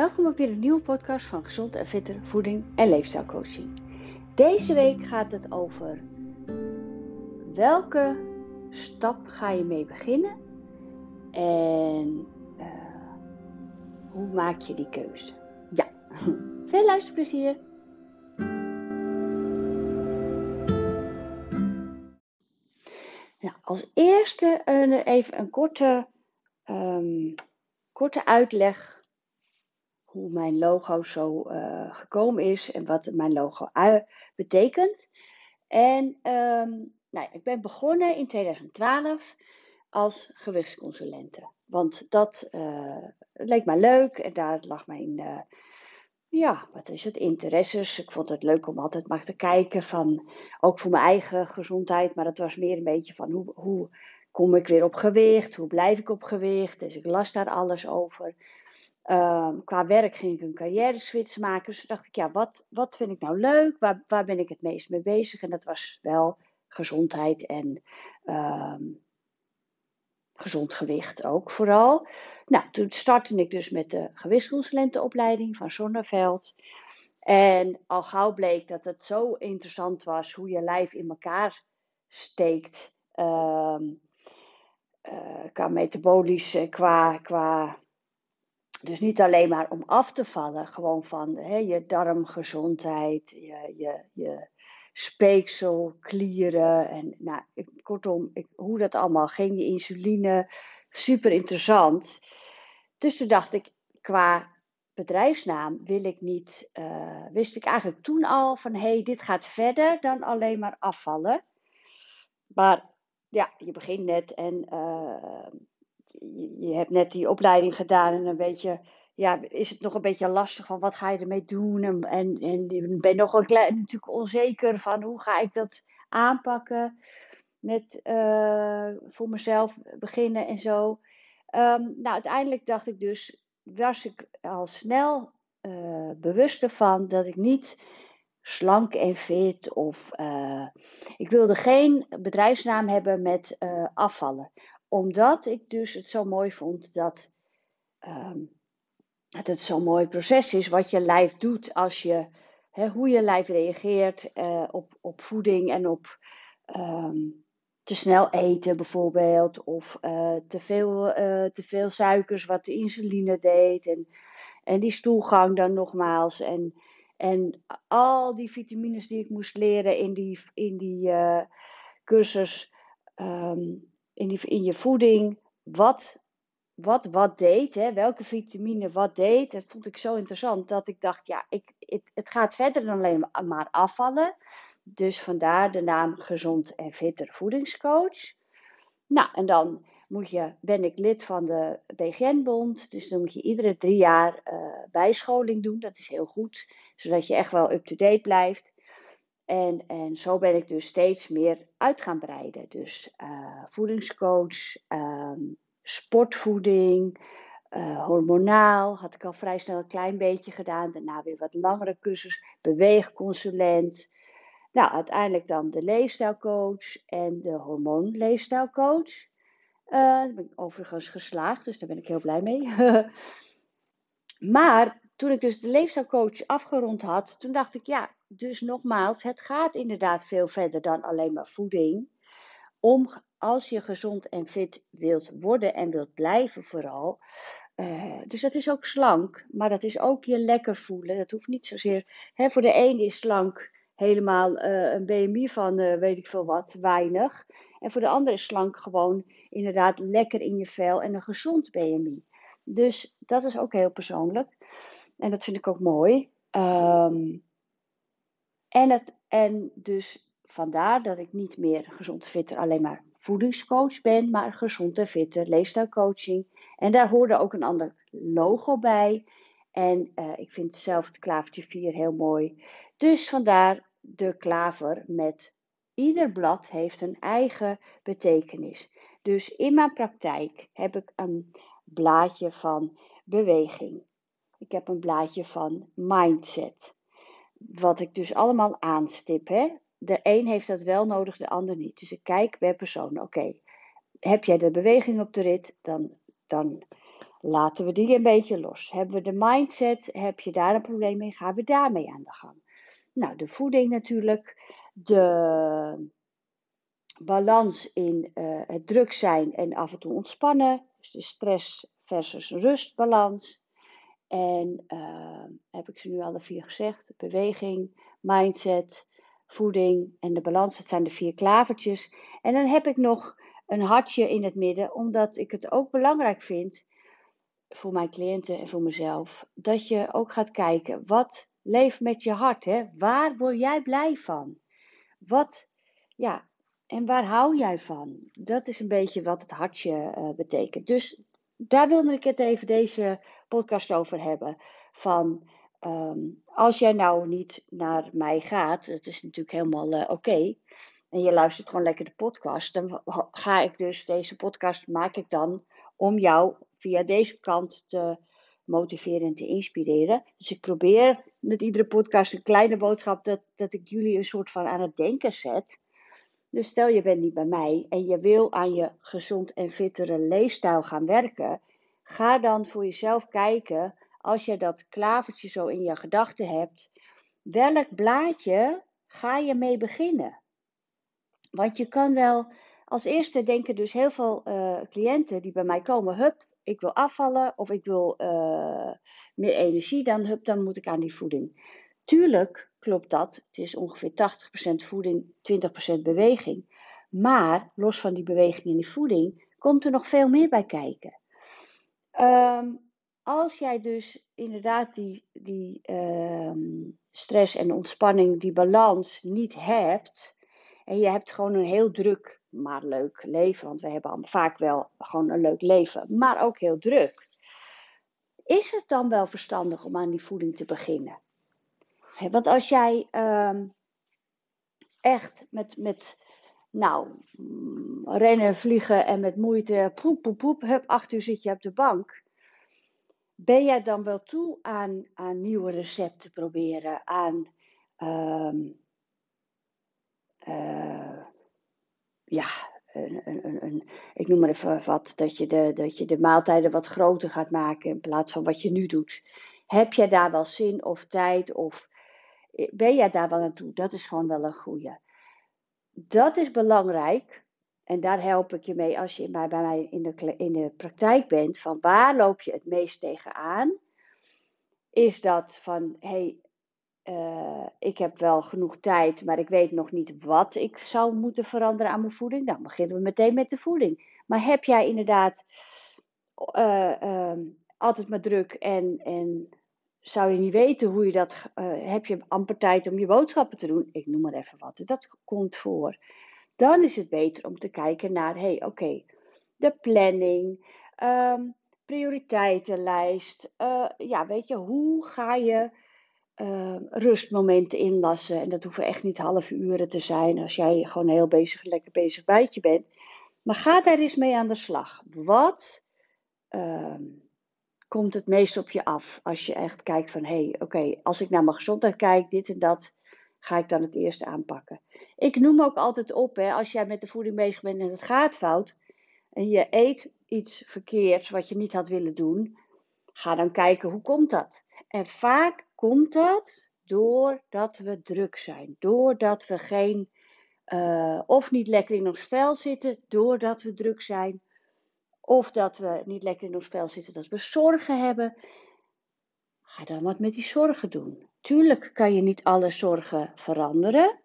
Welkom op weer een nieuwe podcast van Gezond en Fitter Voeding en Leefstijlcoaching. Deze week gaat het over welke stap ga je mee beginnen en uh, hoe maak je die keuze? Ja, veel luisterplezier! Ja, als eerste uh, even een korte, um, korte uitleg hoe mijn logo zo uh, gekomen is en wat mijn logo betekent. En um, nou ik ben begonnen in 2012 als gewichtsconsulente. Want dat uh, leek mij leuk en daar lag mijn, uh, ja, wat is het, interesses. Ik vond het leuk om altijd maar te kijken van, ook voor mijn eigen gezondheid. Maar dat was meer een beetje van, hoe, hoe kom ik weer op gewicht? Hoe blijf ik op gewicht? Dus ik las daar alles over. Um, qua werk ging ik een carrière switch maken. Dus dacht ik, ja, wat, wat vind ik nou leuk? Waar, waar ben ik het meest mee bezig? En dat was wel gezondheid en um, gezond gewicht ook vooral. Nou, toen startte ik dus met de gewichtsconsulentenopleiding van Zonneveld. En al gauw bleek dat het zo interessant was hoe je lijf in elkaar steekt. Um, uh, qua metabolisch, qua, qua dus niet alleen maar om af te vallen, gewoon van hè, je darmgezondheid, je, je, je en nou, kortom, ik, hoe dat allemaal ging, je insuline, super interessant. Dus toen dacht ik, qua bedrijfsnaam wil ik niet, uh, wist ik eigenlijk toen al van hé, hey, dit gaat verder dan alleen maar afvallen. Maar ja, je begint net en uh, je, hebt net die opleiding gedaan en een beetje, ja, is het nog een beetje lastig van wat ga je ermee doen? En, en, en je bent nog een klein, natuurlijk onzeker van hoe ga ik dat aanpakken met uh, voor mezelf beginnen en zo. Um, nou, uiteindelijk dacht ik dus, was ik al snel uh, bewust ervan dat ik niet slank en fit of uh, ik wilde geen bedrijfsnaam hebben met afvallen. Omdat ik dus het zo mooi vond dat um, het, het zo'n mooi proces is wat je lijf doet als je, hè, hoe je lijf reageert uh, op, op voeding en op um, te snel eten bijvoorbeeld, of te, veel, te veel suikers wat de insuline deed en, en die stoelgang dan nogmaals en, en al die vitamines die ik moest leren in die, in die cursus. Um, in, die, in je voeding wat, wat wat deed, hè, welke vitamine wat deed. Dat vond ik zo interessant dat ik dacht, ja, ik, het, het gaat verder dan alleen maar afvallen. Dus vandaar de naam Gezond en Fitter Voedingscoach. Nou, en dan moet je, ben ik lid van de BGN-bond. Dus dan moet je iedere drie jaar uh, bijscholing doen. Dat is heel goed, zodat je echt wel up-to-date blijft. En, en zo ben ik dus steeds meer uit gaan breiden. Dus uh, voedingscoach, um, sportvoeding, uh, hormonaal had ik al vrij snel een klein beetje gedaan. Daarna weer wat langere cursus, beweegconsulent. Nou, uiteindelijk dan de leefstijlcoach en de hormoonleefstijlcoach. Uh, ben ik overigens geslaagd, dus daar ben ik heel blij mee. maar toen ik dus de leefstijlcoach afgerond had, toen dacht ik, ja, dus nogmaals, het gaat inderdaad veel verder dan alleen maar voeding. Om als je gezond en fit wilt worden en wilt blijven vooral. Uh, dus dat is ook slank, maar dat is ook je lekker voelen. Dat hoeft niet zozeer. Hè, voor de een is slank helemaal uh, een BMI van uh, weet ik veel wat, weinig. En voor de ander is slank gewoon inderdaad lekker in je vel en een gezond BMI. Dus dat is ook heel persoonlijk. En dat vind ik ook mooi. Um, en, het, en dus vandaar dat ik niet meer gezond fitter alleen maar voedingscoach ben, maar gezond en fitter leefstijlcoaching. En daar hoorde ook een ander logo bij. En uh, ik vind zelf het klavertje 4 heel mooi. Dus vandaar de klaver met ieder blad heeft een eigen betekenis. Dus in mijn praktijk heb ik een blaadje van beweging. Ik heb een blaadje van mindset wat ik dus allemaal aanstip. Hè? De een heeft dat wel nodig, de ander niet. Dus ik kijk per persoon. Oké, heb jij de beweging op de rit, dan, dan Laten we die een beetje los. Hebben we de mindset, heb je daar een probleem mee, gaan we daarmee aan de gang. Nou, de voeding natuurlijk, de balans in uh, het druk zijn en af en toe ontspannen, dus de stress versus rustbalans. En uh, heb ik ze nu alle vier gezegd: beweging, mindset, voeding en de balans. Dat zijn de vier klavertjes. En dan heb ik nog een hartje in het midden, omdat ik het ook belangrijk vind voor mijn cliënten en voor mezelf, dat je ook gaat kijken wat leeft met je hart. Hè? Waar word jij blij van? Wat, ja, en waar hou jij van? Dat is een beetje wat het hartje uh, betekent. Dus daar wilde ik het even deze podcast over hebben. Van um, als jij nou niet naar mij gaat, dat is natuurlijk helemaal uh, oké. en je luistert gewoon lekker de podcast. Dan ga ik dus deze podcast maak ik dan om jou via deze kant te motiveren en te inspireren. Dus ik probeer met iedere podcast een kleine boodschap dat, dat ik jullie een soort van aan het denken zet. Dus stel je bent niet bij mij en je wil aan je gezond en fittere leefstijl gaan werken, ga dan voor jezelf kijken, als je dat klavertje zo in je gedachten hebt, welk blaadje ga je mee beginnen? Want je kan wel, als eerste denken dus heel veel uh, cliënten die bij mij komen, hup, ik wil afvallen of ik wil uh, meer energie, dan, dan moet ik aan die voeding. Tuurlijk klopt dat. Het is ongeveer 80% voeding, 20% beweging. Maar los van die beweging en die voeding komt er nog veel meer bij kijken. Um, als jij dus inderdaad die, die um, stress en ontspanning, die balans niet hebt. En je hebt gewoon een heel druk, maar leuk leven. Want we hebben vaak wel gewoon een leuk leven, maar ook heel druk. Is het dan wel verstandig om aan die voeding te beginnen? want als jij um, echt met, met nou, mm, rennen, vliegen en met moeite, poep, poep, poep, hup, acht uur zit je op de bank. Ben jij dan wel toe aan, aan nieuwe recepten proberen, aan, um, uh, ja, een, een, een, ik noem maar even wat, dat je, de, dat je de maaltijden wat groter gaat maken in plaats van wat je nu doet. Heb jij daar wel zin of tijd of ben jij daar wel aan toe? Dat is gewoon wel een goede. Dat is belangrijk. En daar help ik je mee als je bij mij in de, in de praktijk bent. Van waar loop je het meest tegenaan? Is dat van, hey, uh, ik heb wel genoeg tijd, maar ik weet nog niet wat ik zou moeten veranderen aan mijn voeding. Dan beginnen we meteen met de voeding. Maar heb jij inderdaad uh, uh, altijd maar druk en, en zou je niet weten hoe je dat, uh, heb je amper tijd om je boodschappen te doen, ik noem maar even wat, dat komt voor. Dan is het beter om te kijken naar, hé, hey, oké, de planning, um, prioriteitenlijst, ja, weet je, hoe ga je uh, rustmomenten inlassen? En dat hoeven echt niet halve uren te zijn als jij gewoon heel bezig, lekker bezig bijtje bent. Maar ga daar eens mee aan de slag. Wat ehm, komt het meest op je af als je echt kijkt van hé, hey, oké, als ik naar mijn gezondheid kijk, dit en dat, ga ik dan het eerste aanpakken. Ik noem ook altijd op, hè, als jij met de voeding bezig bent en het gaat fout, en je eet iets verkeerds wat je niet had willen doen, ga dan kijken hoe komt dat. En vaak komt dat doordat we druk zijn, doordat we geen uh, of niet lekker in ons vel zitten, doordat we druk zijn, of dat we niet lekker in ons vel zitten, dat we zorgen hebben. Ga dan wat met die zorgen doen. Tuurlijk kan je niet alle zorgen veranderen.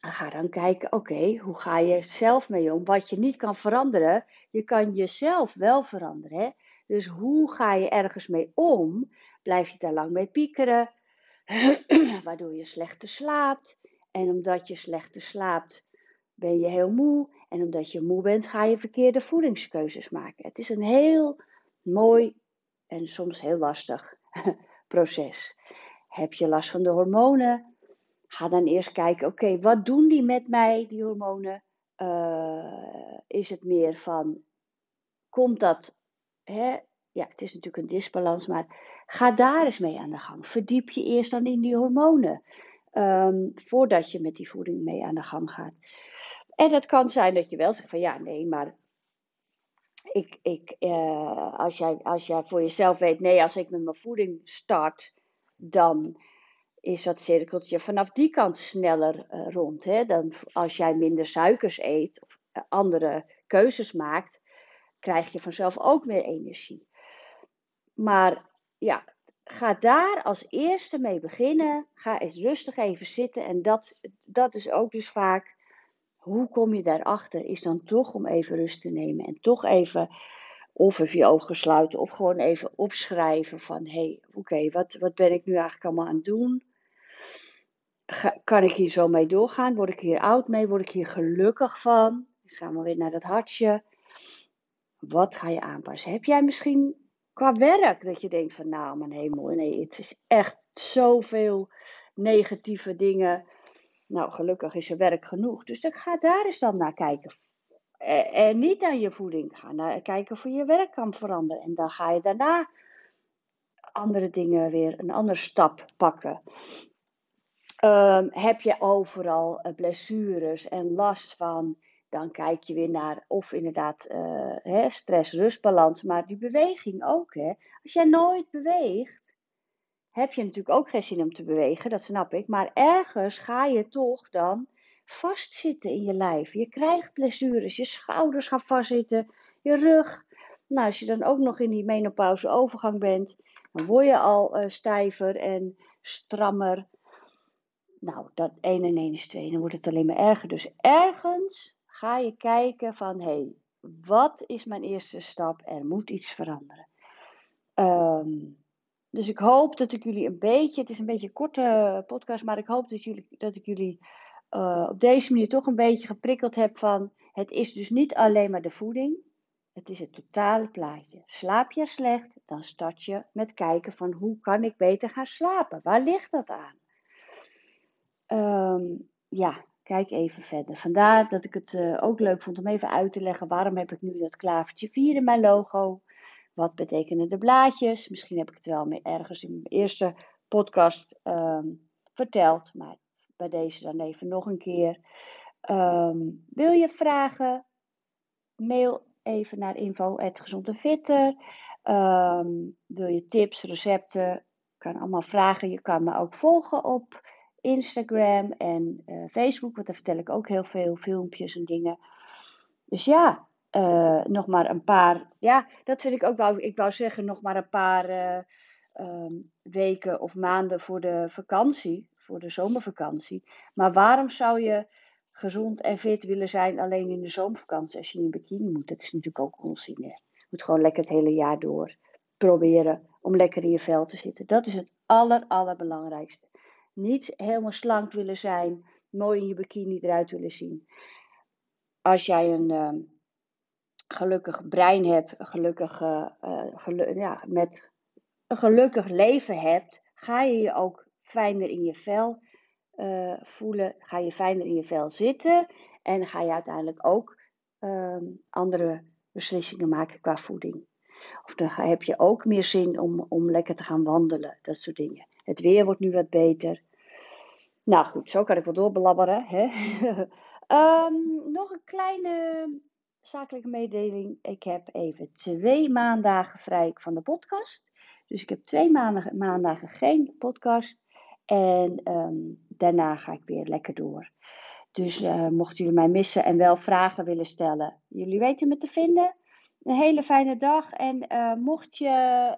Ga dan kijken, oké, hoe ga je zelf mee om? Wat je niet kan veranderen, je kan jezelf wel veranderen. Hè? Dus hoe ga je ergens mee om? Blijf je daar lang mee piekeren, waardoor je slechter slaapt. En omdat je slechter slaapt, ben je heel moe. En omdat je moe bent, ga je verkeerde voedingskeuzes maken. Het is een heel mooi en soms heel lastig proces. Heb je last van de hormonen? Ga dan eerst kijken, oké, wat doen die met mij, die hormonen? Uh, is het meer van, komt dat, hè? ja, het is natuurlijk een disbalans, maar ga daar eens mee aan de gang. Verdiep je eerst dan in die hormonen, um, voordat je met die voeding mee aan de gang gaat. En het kan zijn dat je wel zegt van ja, nee, maar ik, ik, uh, als, jij, als jij voor jezelf weet, nee, als ik met mijn voeding start, dan is dat cirkeltje vanaf die kant sneller uh, rond. Hè? Dan als jij minder suikers eet of uh, andere keuzes maakt, krijg je vanzelf ook meer energie. Maar ja, ga daar als eerste mee beginnen. Ga eens rustig even zitten. En dat, dat is ook dus vaak, hoe kom je daarachter? Is dan toch om even rust te nemen. En toch even, of even je ogen sluiten. Of gewoon even opschrijven van, hé, hey, oké, wat, wat ben ik nu eigenlijk allemaal aan het doen? kan ik hier zo mee doorgaan? Word ik hier oud mee? Word ik hier gelukkig van? Dus gaan we weer naar dat hartje. Wat ga je aanpassen? Heb jij misschien qua werk dat je denkt van nou mijn hemel, nee, het is echt zoveel negatieve dingen. Nou, gelukkig is er werk genoeg. Dus dan ga daar eens dan naar kijken. En niet aan je voeding. Ga naar kijken of je werk kan veranderen. En dan ga je daarna andere dingen weer, een andere stap pakken. Um, heb je overal eh, blessures en last van, dan kijk je weer naar of inderdaad uh, stress-rustbalans, maar die beweging ook. Hè. Als jij nooit beweegt, heb je natuurlijk ook geen zin om te bewegen, dat snap ik. Maar ergens ga je toch dan vastzitten in je lijf. Je krijgt blessures, je schouders gaan vastzitten, je rug. Nou, als je dan ook nog in die menopauze overgang bent, dan word je al uh, stijver en strammer. Nou, dat 1 en 1 is 2. Dan wordt het alleen maar erger. Dus ergens ga je kijken van, hé, hey, wat is mijn eerste stap? Er moet iets veranderen. Um, dus ik hoop dat ik jullie een beetje, het is een beetje een korte podcast, maar ik hoop dat, jullie, dat ik jullie uh, op deze manier toch een beetje geprikkeld heb van, het is dus niet alleen maar de voeding, het is het totale plaatje. Slaap je slecht, dan start je met kijken van hoe kan ik beter gaan slapen? Waar ligt dat aan? Um, ja, kijk even verder. Vandaar dat ik het uh, ook leuk vond om even uit te leggen waarom heb ik nu dat klavertje 4 in mijn logo. Wat betekenen de blaadjes? Misschien heb ik het wel ergens in mijn eerste podcast um, verteld, maar bij deze dan even nog een keer. Um, wil je vragen? Mail even naar info.gezondefitter. Um, wil je tips, recepten? Kan allemaal vragen. Je kan me ook volgen op Instagram en uh, Facebook, want daar vertel ik ook heel veel filmpjes en dingen. Dus ja, uh, nog maar een paar. Ja, dat vind ik ook wel. Ik wou zeggen, nog maar een paar uh, um, weken of maanden voor de vakantie, voor de zomervakantie. Maar waarom zou je gezond en fit willen zijn alleen in de zomervakantie als je in een bikini moet? Dat is natuurlijk ook onzin. Hè? Je moet gewoon lekker het hele jaar door proberen om lekker in je vel te zitten. Dat is het aller, allerbelangrijkste. Niet helemaal slank willen zijn, mooi in je bikini eruit willen zien. Als jij een uh, gelukkig brein hebt, gelukkig, uh, gelu ja, met een gelukkig leven hebt, ga je je ook fijner in je vel uh, voelen, ga je fijner in je vel zitten en ga je uiteindelijk ook ehm, andere beslissingen maken qua voeding. Of dan heb je ook meer zin om, om lekker te gaan wandelen, dat soort dingen. Het weer wordt nu wat beter. Nou goed, zo kan ik wel doorbelabberen. Hè? um, nog een kleine zakelijke mededeling. Ik heb even twee maandagen vrij van de podcast. Dus ik heb twee maandagen, maandagen geen podcast. En um, daarna ga ik weer lekker door. Dus uh, mochten jullie mij missen en wel vragen willen stellen, jullie weten me te vinden. Een hele fijne dag. En uh, mocht je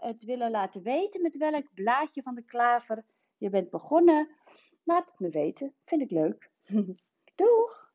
het willen laten weten met welk blaadje van de klaver je bent begonnen, laat het me weten. Vind ik leuk. Doeg!